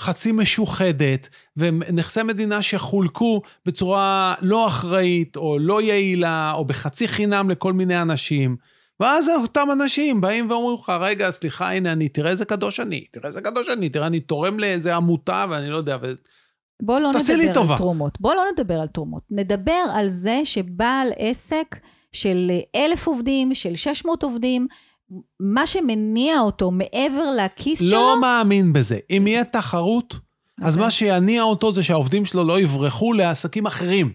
שחצי משוחדת, ונכסי מדינה שחולקו בצורה לא אחראית או לא יעילה, או בחצי חינם לכל מיני אנשים. ואז אותם אנשים באים ואומרים לך, רגע, סליחה, הנה, אני, תראה איזה קדוש אני, תראה איזה קדוש אני, תראה, אני תורם לאיזה עמותה, ואני לא יודע, ו... בוא לא תעשי לי נדבר טובה. על תרומות. בוא לא נדבר על תרומות. נדבר על זה שבעל עסק של אלף עובדים, של 600 עובדים, מה שמניע אותו מעבר לכיס שלו... לא מאמין בזה. אם יהיה תחרות, אז אוקיי. מה שיניע אותו זה שהעובדים שלו לא יברחו לעסקים אחרים.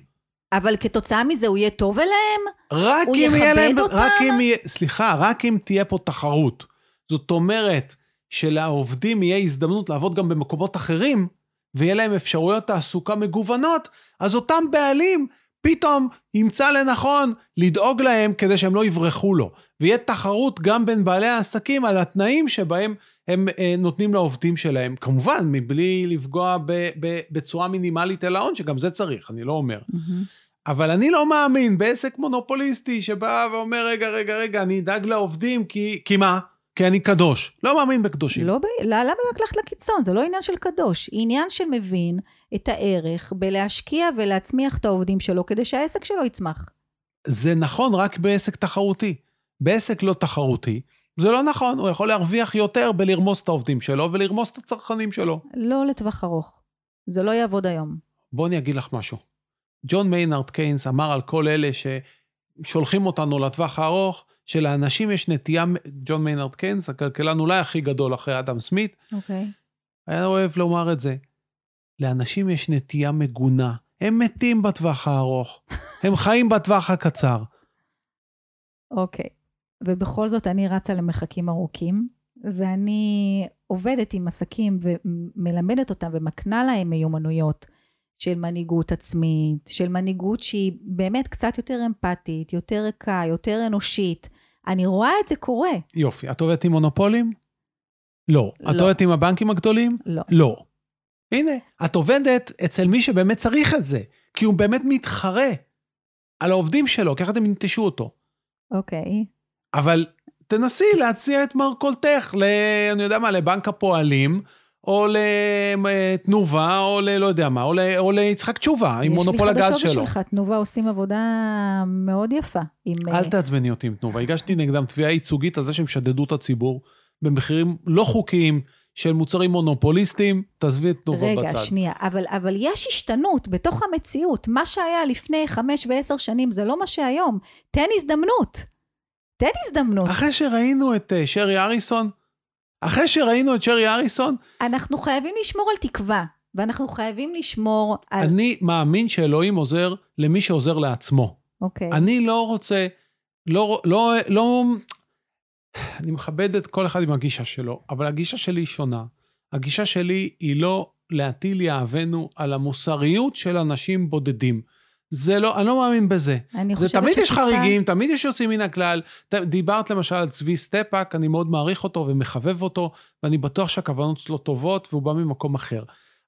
אבל כתוצאה מזה הוא יהיה טוב אליהם? רק הוא אם יהיה יכבד להם, אותם? רק אם יהיה, סליחה, רק אם תהיה פה תחרות. זאת אומרת שלעובדים יהיה הזדמנות לעבוד גם במקומות אחרים, ויהיה להם אפשרויות תעסוקה מגוונות, אז אותם בעלים פתאום ימצא לנכון לדאוג להם כדי שהם לא יברחו לו. ויהיה תחרות גם בין בעלי העסקים על התנאים שבהם הם אה, נותנים לעובדים שלהם. כמובן, מבלי לפגוע ב, ב, בצורה מינימלית אל ההון, שגם זה צריך, אני לא אומר. מהמם. אבל אני לא מאמין בעסק מונופוליסטי שבא ואומר, רגע, רגע, רגע, אני אדאג לעובדים כי, כי מה? כי אני קדוש. לא מאמין בקדושים. לא, ב... לא, למה לא ללכת לקיצון? זה לא עניין של קדוש, עניין של מבין את הערך בלהשקיע ולהצמיח את העובדים שלו כדי שהעסק שלו יצמח. זה נכון רק בעסק תחרותי. בעסק לא תחרותי, זה לא נכון, הוא יכול להרוויח יותר בלרמוס את העובדים שלו ולרמוס את הצרכנים שלו. לא לטווח ארוך. זה לא יעבוד היום. בוא אני אגיד לך משהו. ג'ון מיינארד קיינס אמר על כל אלה ששולחים אותנו לטווח הארוך, שלאנשים יש נטייה, ג'ון מיינארד קיינס, הכלכלן אולי הכי גדול אחרי אדם סמית, אוקיי. היה אוהב לומר את זה. לאנשים יש נטייה מגונה. הם מתים בטווח הארוך. <laughs> הם חיים בטווח הקצר. אוקיי. ובכל זאת אני רצה למרחקים ארוכים, ואני עובדת עם עסקים ומלמדת אותם ומקנה להם מיומנויות של מנהיגות עצמית, של מנהיגות שהיא באמת קצת יותר אמפתית, יותר ריקה, יותר אנושית. אני רואה את זה קורה. יופי. את עובדת עם מונופולים? לא. את לא. עובדת עם הבנקים הגדולים? לא. לא. הנה, את עובדת אצל מי שבאמת צריך את זה, כי הוא באמת מתחרה על העובדים שלו, כי אחרת הם ינטשו אותו. אוקיי. אבל תנסי להציע את מרכולתך, ל... אני יודע מה, לבנק הפועלים, או לתנובה, או ל... לא יודע מה, או, ל... או ליצחק תשובה, עם מונופול הגז יש לי חדשות שלו. בשבילך, תנובה עושים עבודה מאוד יפה. עם, אל אה, תעצבני אותי עם תנובה. הגשתי נגדם תביעה ייצוגית על זה שהם שדדו את הציבור במחירים לא חוקיים של מוצרים מונופוליסטיים. תעזבי את תנובה רגע, בצד. שנייה, אבל, אבל יש השתנות בתוך המציאות. מה שהיה לפני חמש ועשר שנים זה לא מה שהיום. תן הזדמנות. תן הזדמנות. אחרי שראינו את אה, שרי אריסון, אחרי שראינו את שרי אריסון, אנחנו חייבים לשמור על תקווה, ואנחנו חייבים לשמור על... אני מאמין שאלוהים עוזר למי שעוזר לעצמו. אוקיי. אני לא רוצה, לא, לא, לא, אני מכבד את כל אחד עם הגישה שלו, אבל הגישה שלי היא שונה. הגישה שלי היא לא להטיל יהבנו על המוסריות של אנשים בודדים. זה לא, אני לא מאמין בזה. אני זה חושב תמיד יש טיפה- חריגים, תמיד יש יוצאים מן הכלל. דיברת למשל על צבי סטפאק, אני מאוד מעריך אותו ומחבב אותו, ואני בטוח שהכוונות שלו טובות והוא בא ממקום אחר.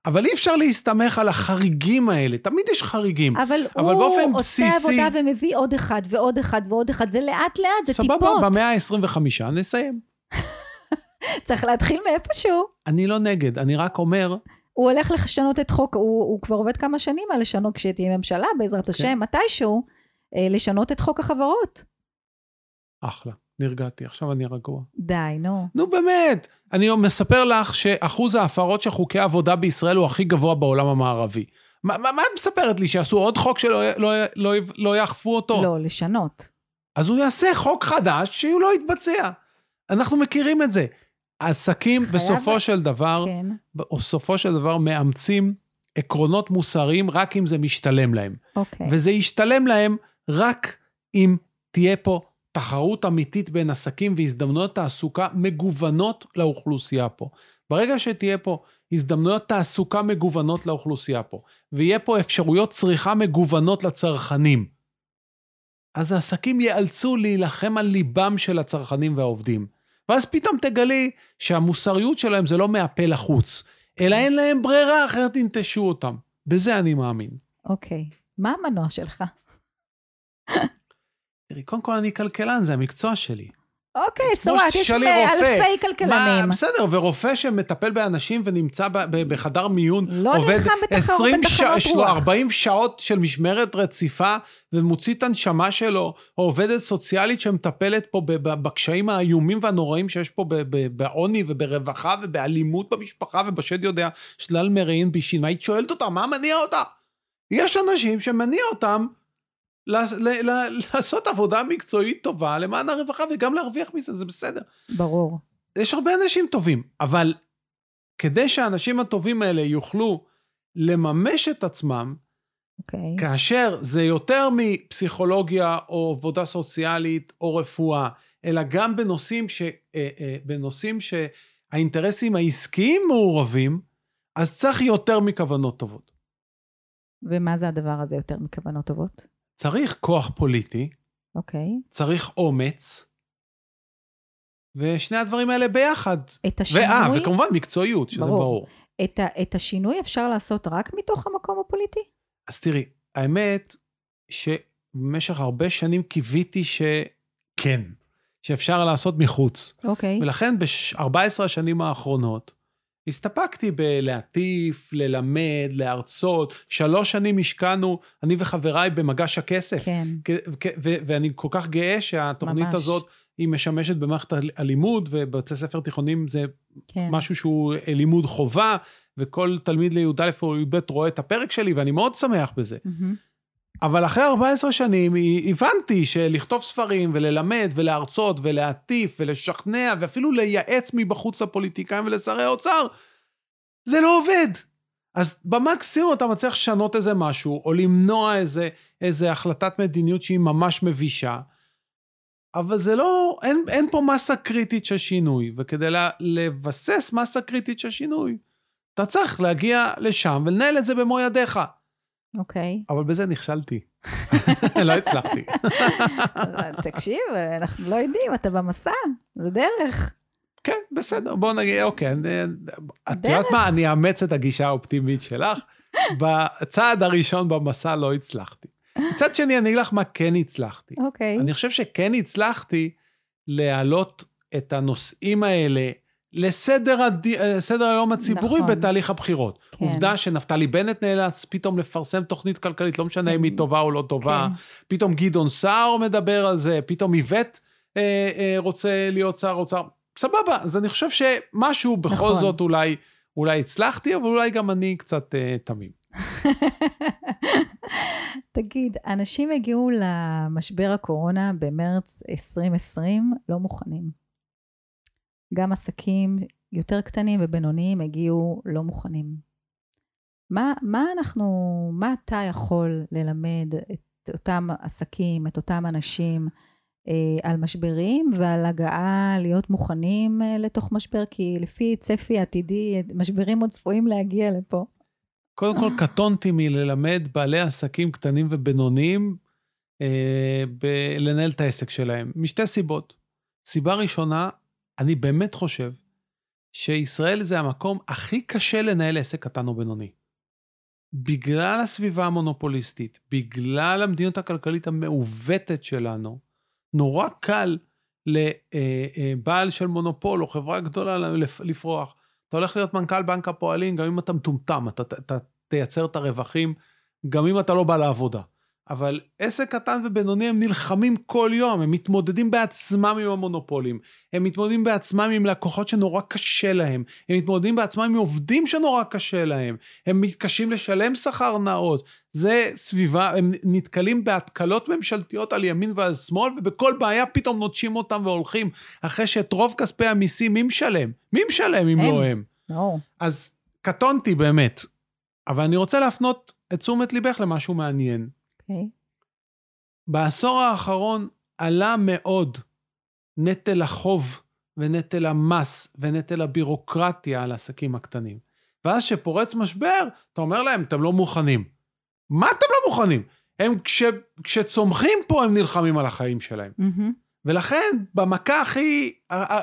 אבל אי אפשר להסתמך על החריגים האלה, תמיד יש חריגים. אבל, אבל הוא באופן עושה בסיסי- עבודה ומביא עוד אחד ועוד אחד ועוד אחד, זה לאט לאט, זה סבבה, טיפות. במאה ה-25 נסיים. <laughs> צריך להתחיל מאיפשהו. אני לא נגד, אני רק אומר, הוא הולך לשנות את חוק, הוא, הוא כבר עובד כמה שנים על לשנות, כשתהיה ממשלה, בעזרת כן. השם, מתישהו, אה, לשנות את חוק החברות. אחלה, נרגעתי, עכשיו אני רגוע. די, נו. נו באמת, אני מספר לך שאחוז ההפרות של חוקי עבודה בישראל הוא הכי גבוה בעולם המערבי. מה, מה, מה את מספרת לי, שיעשו עוד חוק שלא לא, לא, לא יאכפו אותו? לא, לשנות. אז הוא יעשה חוק חדש שהוא לא יתבצע. אנחנו מכירים את זה. עסקים בסופו של דבר, כן. בסופו של דבר מאמצים עקרונות מוסריים רק אם זה משתלם להם. אוקיי. וזה ישתלם להם רק אם תהיה פה תחרות אמיתית בין עסקים והזדמנויות תעסוקה מגוונות לאוכלוסייה פה. ברגע שתהיה פה הזדמנויות תעסוקה מגוונות לאוכלוסייה פה, ויהיה פה אפשרויות צריכה מגוונות לצרכנים, אז העסקים ייאלצו להילחם על ליבם של הצרכנים והעובדים. ואז פתאום תגלי שהמוסריות שלהם זה לא מהפה לחוץ, אלא אין להם ברירה, אחרת ינטשו אותם. בזה אני מאמין. אוקיי. מה המנוע שלך? תראי, קודם כל אני כלכלן, זה המקצוע שלי. אוקיי, סורת, יש. אלפי מה, כלכלנים. בסדר, ורופא שמטפל באנשים ונמצא ב- ב- בחדר מיון, לא עובד נלחם בתחרות 20 בתחנות שע- רוח. 40 שעות של משמרת רציפה ומוציא את הנשמה שלו, או עובדת סוציאלית שמטפלת פה בקשיים האיומים והנוראים שיש פה ב- ב- בעוני וברווחה ובאלימות במשפחה ובשד יודע, שלל מרעין בישין. מה היית שואלת אותה? מה מניע אותה? יש אנשים שמניע אותם לעשות עבודה מקצועית טובה למען הרווחה וגם להרוויח מזה, זה בסדר. ברור. יש הרבה אנשים טובים, אבל כדי שהאנשים הטובים האלה יוכלו לממש את עצמם, אוקיי. כאשר זה יותר מפסיכולוגיה או עבודה סוציאלית או רפואה, אלא גם בנושאים, ש, אה, אה, בנושאים שהאינטרסים העסקיים מעורבים, אז צריך יותר מכוונות טובות. ומה זה הדבר הזה יותר מכוונות טובות? צריך כוח פוליטי, אוקיי. צריך אומץ, ושני הדברים האלה ביחד. את השינוי, ואה, וכמובן מקצועיות, שזה ברור. ברור. את, ה, את השינוי אפשר לעשות רק מתוך המקום הפוליטי? אז תראי, האמת שבמשך הרבה שנים קיוויתי שכן, שאפשר לעשות מחוץ. אוקיי. ולכן ב-14 השנים האחרונות הסתפקתי בלהטיף, ללמד, להרצות. שלוש שנים השקענו, אני וחבריי, במגש הכסף. כן. ואני כל כך גאה שהתוכנית ממש. הזאת, היא משמשת במערכת הלימוד, ובבתי ספר תיכוניים זה כן. משהו שהוא אה, לימוד חובה, וכל תלמיד לי"א או י"ב רואה את הפרק שלי, ואני מאוד שמח בזה. מהמם. אבל אחרי 14 שנים הבנתי שלכתוב ספרים וללמד ולהרצות ולהטיף ולשכנע ואפילו לייעץ מבחוץ לפוליטיקאים ולשרי האוצר, זה לא עובד. אז במקסימום אתה מצליח לשנות איזה משהו, או למנוע איזה, איזה החלטת מדיניות שהיא ממש מבישה, אבל זה לא, אין, אין פה מסה קריטית של שינוי, וכדי לבסס מסה קריטית של שינוי, אתה צריך להגיע לשם ולנהל את זה במו ידיך. אוקיי. אבל בזה נכשלתי. <laughs> לא הצלחתי. תקשיב, אנחנו לא יודעים, אתה במסע, זה דרך. כן, בסדר, בוא נגיד, אוקיי, אני- את דרך. יודעת מה? אני אאמץ את הגישה האופטימית שלך. בצעד הראשון במסע לא הצלחתי. מצד שני, אני אגיד לך מה כן הצלחתי. אוקיי. אני חושב שכן הצלחתי להעלות את הנושאים האלה לסדר הד... סדר היום הציבורי נכון. בתהליך הבחירות. כן. עובדה שנפתלי בנט נאלץ פתאום לפרסם תוכנית כלכלית, לא משנה אם היא טובה או לא טובה. כן. פתאום גדעון סער מדבר על זה, פתאום איווט אה, אה, רוצה להיות שר אוצר. סבבה, אז אני חושב שמשהו בכל נכון. זאת אולי, אולי הצלחתי, אבל אולי גם אני קצת אה, תמים. <laughs> תגיד, אנשים הגיעו למשבר הקורונה במרץ 2020 לא מוכנים. גם עסקים יותר קטנים ובינוניים הגיעו לא מוכנים. מה, מה אנחנו, מה אתה יכול ללמד את אותם עסקים, את אותם אנשים אה, על משברים ועל הגעה להיות מוכנים אה, לתוך משבר? כי לפי צפי עתידי, משברים עוד צפויים להגיע לפה. קודם כל, קטונתי מללמד בעלי עסקים קטנים ובינוניים אה, ב- לנהל את העסק שלהם, משתי סיבות. סיבה ראשונה, אני באמת חושב שישראל זה המקום הכי קשה לנהל עסק קטן או בינוני. בגלל הסביבה המונופוליסטית, בגלל המדיניות הכלכלית המעוותת שלנו, נורא קל לבעל אה, אה, של מונופול או חברה גדולה לפרוח. אתה הולך להיות מנכ"ל בנק הפועלים, גם אם אתה מטומטם, אתה, אתה, תייצר את הרווחים, גם אם אתה לא בא לעבודה. אבל עסק קטן ובינוני הם נלחמים כל יום, הם מתמודדים בעצמם עם המונופולים, הם מתמודדים בעצמם עם לקוחות שנורא קשה להם, הם מתמודדים בעצמם עם עובדים שנורא קשה להם, הם מתקשים לשלם שכר נאות, זה סביבה, הם נתקלים בהתקלות ממשלתיות על ימין ועל שמאל, ובכל בעיה פתאום נוטשים אותם והולכים, אחרי שאת רוב כספי המיסים מי משלם? מי משלם אם הם. לא הם? לא. אז קטונתי באמת, אבל אני רוצה להפנות את תשומת ליבך למשהו מעניין. אוקיי. Okay. בעשור האחרון עלה מאוד נטל החוב ונטל המס ונטל הבירוקרטיה על העסקים הקטנים. ואז כשפורץ משבר, אתה אומר להם, אתם לא מוכנים. מה אתם לא מוכנים? הם, כש, כשצומחים פה, הם נלחמים על החיים שלהם. Mm-hmm. ולכן, במכה הכי,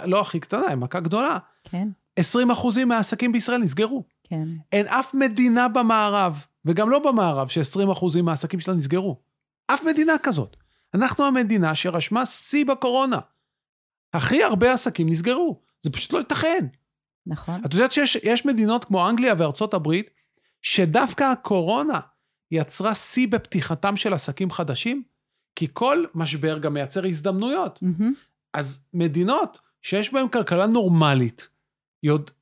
לא הכי קטנה, מכה גדולה, כן. 20 אחוזים מהעסקים בישראל נסגרו. כן. אין אף מדינה במערב, וגם לא במערב, ש-20 אחוזים מהעסקים שלה נסגרו. אף מדינה כזאת. אנחנו המדינה שרשמה שיא בקורונה. הכי הרבה עסקים נסגרו. זה פשוט לא ייתכן. נכון. את יודעת שיש מדינות כמו אנגליה וארצות הברית, שדווקא הקורונה יצרה שיא בפתיחתם של עסקים חדשים? כי כל משבר גם מייצר הזדמנויות. Mm-hmm. אז מדינות שיש בהן כלכלה נורמלית, יודע,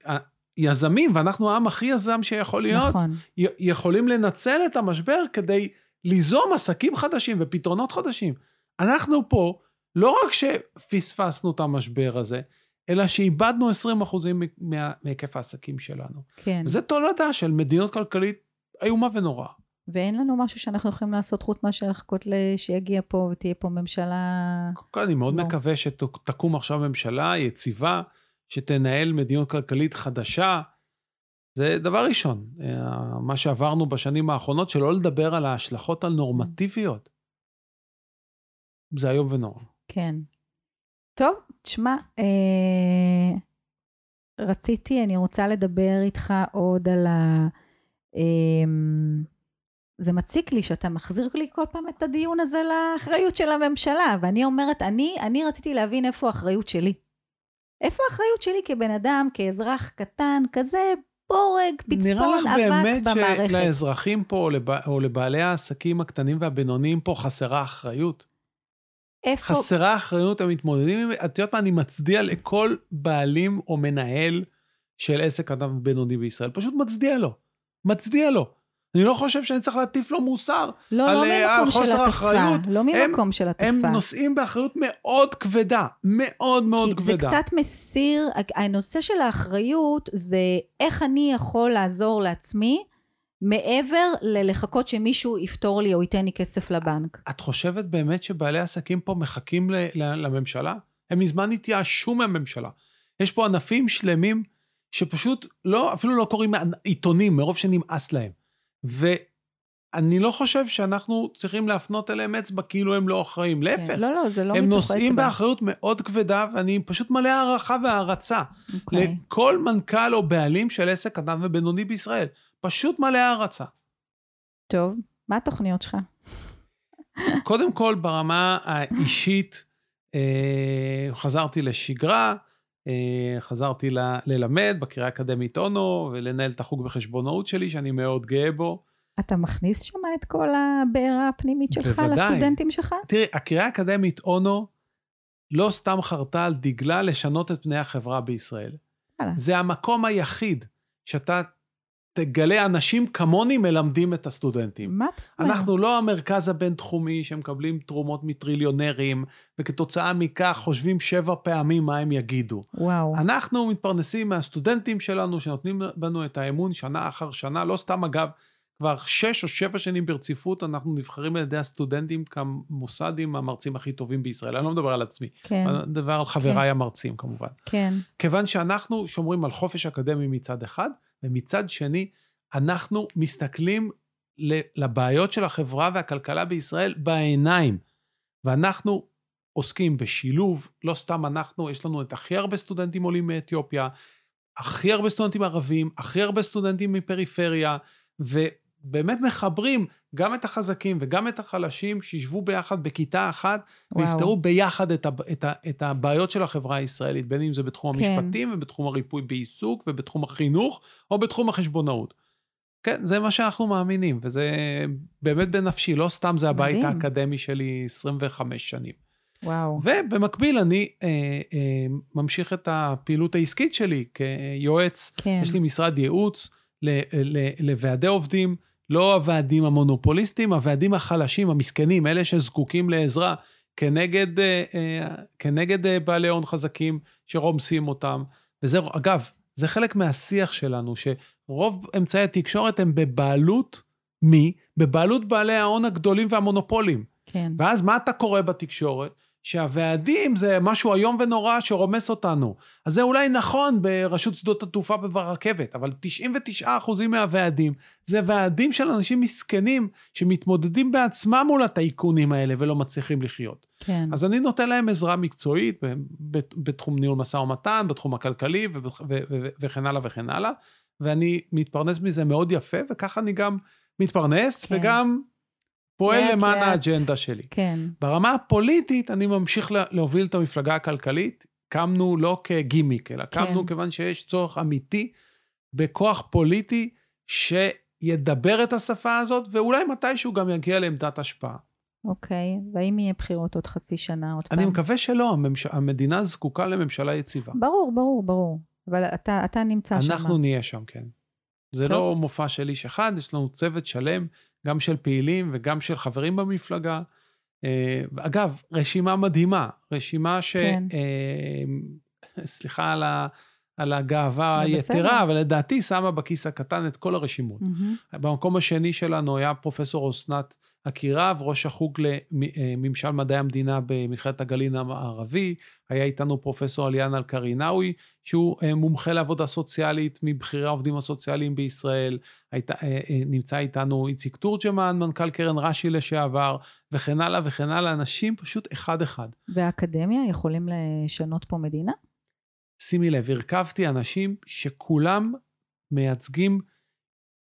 יזמים, ואנחנו העם הכי יזם שיכול להיות, נכון. יכולים לנצל את המשבר כדי ליזום עסקים חדשים ופתרונות חדשים. אנחנו פה, לא רק שפספסנו את המשבר הזה, אלא שאיבדנו 20% מהיקף העסקים שלנו. כן. וזה תולדה של מדיניות כלכלית איומה ונוראה. ואין לנו משהו שאנחנו יכולים לעשות חוץ מאשר לחכות שיגיע פה ותהיה פה ממשלה... קודם כל, אני מאוד לא. מקווה שתקום עכשיו ממשלה יציבה, שתנהל מדיניות כלכלית חדשה. זה דבר ראשון, אה, מה שעברנו בשנים האחרונות, שלא לדבר על ההשלכות הנורמטיביות. זה איום ונורא. כן. טוב, תשמע, אה, רציתי, אני רוצה לדבר איתך עוד על ה... אה, זה מציק לי שאתה מחזיר לי כל פעם את הדיון הזה לאחריות של הממשלה, ואני אומרת, אני, אני רציתי להבין איפה האחריות שלי. איפה האחריות שלי כבן אדם, כאזרח קטן, כזה בורג, פצפון, אבק במערכת? נראה לך באמת שלאזרחים פה, או, לבע... או לבעלי העסקים הקטנים והבינוניים פה חסרה אחריות? איפה? חסרה אחריות, הם מתמודדים עם... את יודעת מה, אני מצדיע לכל בעלים או מנהל של עסק קטן ובינוני בישראל. פשוט מצדיע לו. מצדיע לו. אני לא חושב שאני צריך להטיף לו מוסר לא, על, לא אה, על חוסר אחריות. לא ממקום של הטפה. הם נושאים באחריות מאוד כבדה, מאוד מאוד כי כבדה. זה קצת מסיר, הנושא של האחריות זה איך אני יכול לעזור לעצמי מעבר ללחכות שמישהו יפתור לי או ייתן לי כסף לבנק. את חושבת באמת שבעלי עסקים פה מחכים לממשלה? הם מזמן התייאשו מהממשלה. יש פה ענפים שלמים שפשוט לא, אפילו לא קוראים עיתונים מרוב שנמאס להם. ואני לא חושב שאנחנו צריכים להפנות אליהם אצבע כאילו הם לא אחראים. כן. להפך. לא, לא, זה לא אצבע. הם נושאים באחריות מאוד כבדה, ואני פשוט מלא הערכה והערצה. Okay. אוקיי. לכל מנכ"ל או בעלים של עסק קטן ובינוני בישראל. פשוט מלא הערצה. טוב, מה התוכניות שלך? קודם כל, ברמה האישית, אה, חזרתי לשגרה, חזרתי ל, ללמד בקריאה האקדמית אונו ולנהל את החוג בחשבונאות שלי, שאני מאוד גאה בו. אתה מכניס שם את כל הבעירה הפנימית שלך בוודאי. לסטודנטים שלך? תראי, הקריאה האקדמית אונו לא סתם חרתה על דגלה לשנות את פני החברה בישראל. זה המקום היחיד שאתה תגלה אנשים כמוני מלמדים את הסטודנטים. מה? אנחנו לא המרכז הבינתחומי שמקבלים תרומות מטריליונרים, וכתוצאה מכך חושבים שבע פעמים מה הם יגידו. וואו. אנחנו מתפרנסים מהסטודנטים שלנו, שנותנים בנו את האמון שנה אחר שנה, לא סתם אגב, כבר שש או שבע שנים ברציפות אנחנו נבחרים על ידי הסטודנטים כמוסד עם המרצים הכי טובים בישראל. אני לא מדבר על עצמי, כן. אני מדבר על חבריי כן. המרצים כמובן. כן. כיוון שאנחנו שומרים על חופש אקדמי מצד אחד, ומצד שני, אנחנו מסתכלים לבעיות של החברה והכלכלה בישראל בעיניים. ואנחנו עוסקים בשילוב, לא סתם אנחנו, יש לנו את הכי הרבה סטודנטים עולים מאתיופיה, הכי הרבה סטודנטים ערבים, הכי הרבה סטודנטים מפריפריה, ובאמת מחברים גם את החזקים וגם את החלשים, שישבו ביחד בכיתה אחת, וואו. ויפתרו ביחד את, ה, את, ה, את הבעיות של החברה הישראלית, בין אם זה בתחום כן. המשפטים ובתחום הריפוי בעיסוק ובתחום החינוך, או בתחום החשבונאות. כן, זה מה שאנחנו מאמינים, וזה באמת בנפשי, לא סתם זה הבית מדהים. האקדמי שלי 25 שנים. וואו. ובמקביל אני אה, אה, ממשיך את הפעילות העסקית שלי כיועץ. כן. יש לי משרד ייעוץ ל- ל- לוועדי עובדים, לא הוועדים המונופוליסטיים, הוועדים החלשים, המסכנים, אלה שזקוקים לעזרה, כנגד, אה, אה, כנגד אה, בעלי הון חזקים שרומסים אותם. וזה, אגב, זה חלק מהשיח שלנו, שרוב אמצעי התקשורת הם בבעלות מי? בבעלות בעלי ההון הגדולים והמונופולים. כן. ואז מה אתה קורא בתקשורת? שהוועדים זה משהו איום ונורא שרומס אותנו. אז זה אולי נכון ברשות שדות התעופה וברכבת, אבל 99% מהוועדים זה ועדים של אנשים מסכנים שמתמודדים בעצמם מול הטייקונים האלה ולא מצליחים לחיות. כן. אז אני נותן להם עזרה מקצועית בתחום ניהול משא ומתן, בתחום הכלכלי וכן הלאה וכן הלאה, ואני מתפרנס מזה מאוד יפה, וככה אני גם מתפרנס כן. וגם פועל לאט למען לאט. האג'נדה שלי. כן. ברמה הפוליטית, אני ממשיך לה- להוביל את המפלגה הכלכלית. קמנו לא כגימיק, אלא כן. קמנו כיוון שיש צורך אמיתי בכוח פוליטי שידבר את השפה הזאת, ואולי מתישהו גם יגיע לעמדת השפעה. אוקיי. והאם יהיה בחירות עוד חצי שנה עוד פעם? אני מקווה שלא, הממש... המדינה זקוקה לממשלה יציבה. ברור, ברור, ברור. אבל אתה, אתה נמצא שם. אנחנו נהיה שם, כן. זה טוב. לא מופע של איש אחד, יש לנו צוות שלם, גם של פעילים וגם של חברים במפלגה. אה, אגב, רשימה מדהימה, רשימה ש... כן. אה, סליחה על, ה... על הגאווה בסדר. היתרה, אבל לדעתי שמה בכיס הקטן את כל הרשימות. מהמם. במקום השני שלנו היה פרופסור אסנת אקירב, ראש החוג לממשל מדעי המדינה במכללת הגליל המערבי. היה איתנו פרופסור עליאן אלקרינאוי, שהוא אה, מומחה לעבודה סוציאלית מבכירי העובדים הסוציאליים בישראל. היית, אה, אה, נמצא איתנו איציק תורג'מן, מנכ"ל קרן רש"י לשעבר, וכן הלאה וכן הלאה, אנשים פשוט אחד-אחד. והאקדמיה יכולים לשנות פה מדינה? שימי לב, הרכבתי אנשים שכולם מייצגים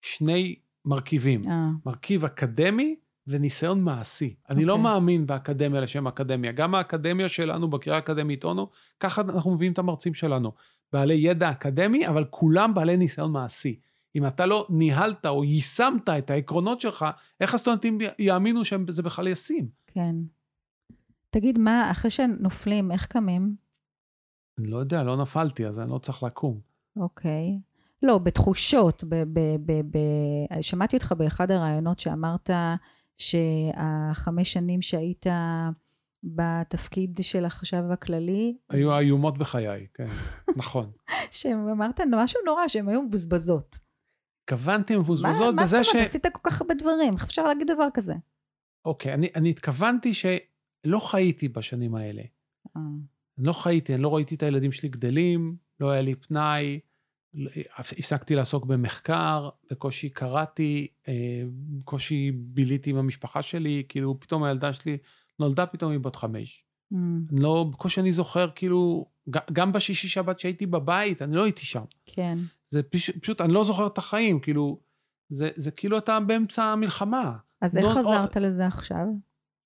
שני מרכיבים. אה, מרכיב אקדמי וניסיון מעשי. אני לא אוקיי. מאמין באקדמיה לשם אקדמיה. גם האקדמיה שלנו, בקריאה האקדמית אונו, ככה אנחנו מביאים את המרצים שלנו. בעלי ידע אקדמי, אבל כולם בעלי ניסיון מעשי. אם אתה לא ניהלת או יישמת את העקרונות שלך, איך הסטודנטים יאמינו שזה בכלל ישים? כן. תגיד, מה, אחרי שנופלים, איך קמים? אני לא יודע, לא נפלתי, אז אני לא צריך לקום. אוקיי. לא, בתחושות. ב, ב, ב, ב, שמעתי אותך באחד הראיונות שאמרת שהחמש שנים שהיית בתפקיד של החשב הכללי, היו איומות בחיי, כן, <laughs> נכון. שאמרת משהו נורא, שהן היו מבוזבזות. התכוונתי מה, מבוזבזות מה בזה זאת ש... אומרת? עשית כל כך הרבה דברים, איך אפשר להגיד דבר כזה? אוקיי, אני, אני התכוונתי שלא חייתי בשנים האלה. אה, אני לא חייתי, אני לא ראיתי את הילדים שלי גדלים, לא היה לי פנאי, הפסקתי לעסוק במחקר, בקושי קראתי, אה, בקושי ביליתי עם המשפחה שלי, כאילו פתאום הילדה שלי נולדה פתאום היא בת חמש. אני לא, בקושי אני זוכר, כאילו, גם בשישי שבת שהייתי בבית, אני לא הייתי שם. כן. זה פשוט, פשוט אני לא זוכר את החיים, כאילו, זה, זה כאילו אתה באמצע המלחמה. אז איך לא- חזרת לזה עכשיו?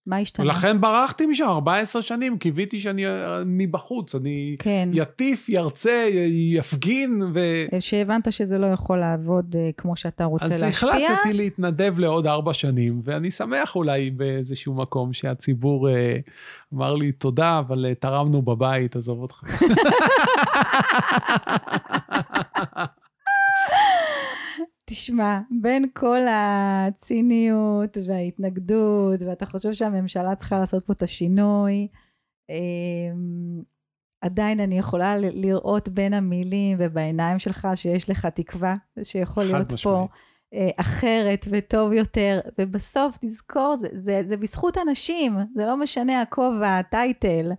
מה השתנה? ולכן ברחתי משם 14 שנים, קיוויתי שאני אה, מבחוץ, אני כן. יטיף, ירצה, יפגין, ו... שהבנת שזה לא יכול לעבוד אה, כמו שאתה רוצה אז להשפיע. החלטתי להתנדב לעוד ארבע שנים, ואני שמח אולי באיזשהו מקום שהציבור אה, אמר לי תודה, אבל אה, תרמנו בבית, עזוב אותך. <laughs> תשמע, בין כל הציניות וההתנגדות, ואתה חושב שהממשלה צריכה לעשות פה את השינוי, אמ, עדיין אני יכולה לראות בין המילים ובעיניים שלך שיש לך תקווה, שיכול להיות פה משמעית. אה, אחרת וטוב יותר, ובסוף תזכור, זה, זה, זה בזכות אנשים, זה לא משנה הכובע, הטייטל.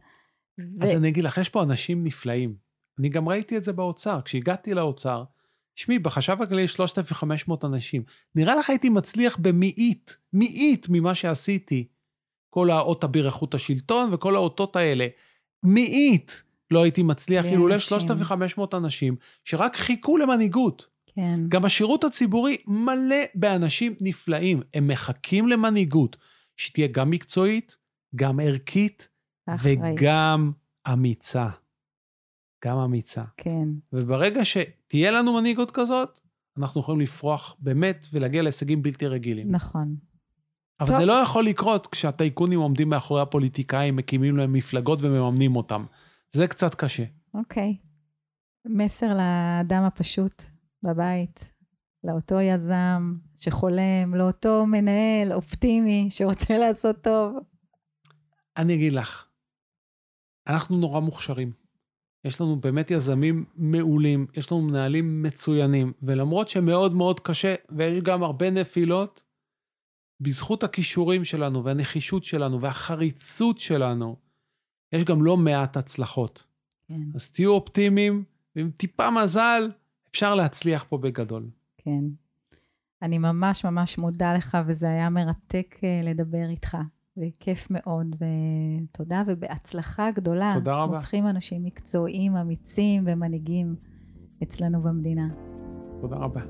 אז ו- אני אגיד לך, יש פה אנשים נפלאים. אני גם ראיתי את זה באוצר. כשהגעתי לאוצר, תשמעי, בחשב הכללי יש 3,500 אנשים. נראה לך הייתי מצליח במאית, מאית ממה שעשיתי. כל האות אביר איכות השלטון וכל האותות האלה. מאית. לא הייתי מצליח בלי אילולא אנשים. 3,500 אנשים שרק חיכו למנהיגות. כן, גם השירות הציבורי מלא באנשים נפלאים. הם מחכים למנהיגות שתהיה גם מקצועית, גם ערכית אחראית. וגם אמיצה. גם אמיצה. כן, וברגע שתהיה לנו מנהיגות כזאת, אנחנו יכולים לפרוח באמת ולהגיע להישגים בלתי רגילים. נכון. אבל טוב. זה לא יכול לקרות כשהטייקונים עומדים מאחורי הפוליטיקאים, מקימים להם מפלגות ומממנים אותם. זה קצת קשה. אוקיי. מסר לאדם הפשוט בבית, לאותו יזם שחולם, לאותו מנהל אופטימי שרוצה לעשות טוב. אני אגיד לך, אנחנו נורא מוכשרים. יש לנו באמת יזמים מעולים, יש לנו מנהלים מצוינים, ולמרות שמאוד מאוד קשה, ויש גם הרבה נפילות, בזכות הכישורים שלנו והנחישות שלנו והחריצות שלנו, יש גם לא מעט הצלחות. כן, אז תהיו אופטימיים, ועם טיפה מזל, אפשר להצליח פה בגדול. כן. אני ממש ממש מודה לך, וזה היה מרתק אה, לדבר איתך. וכיף מאוד, ותודה ובהצלחה גדולה. תודה רבה. אנחנו צריכים אנשים מקצועיים, אמיצים ומנהיגים אצלנו במדינה. תודה רבה.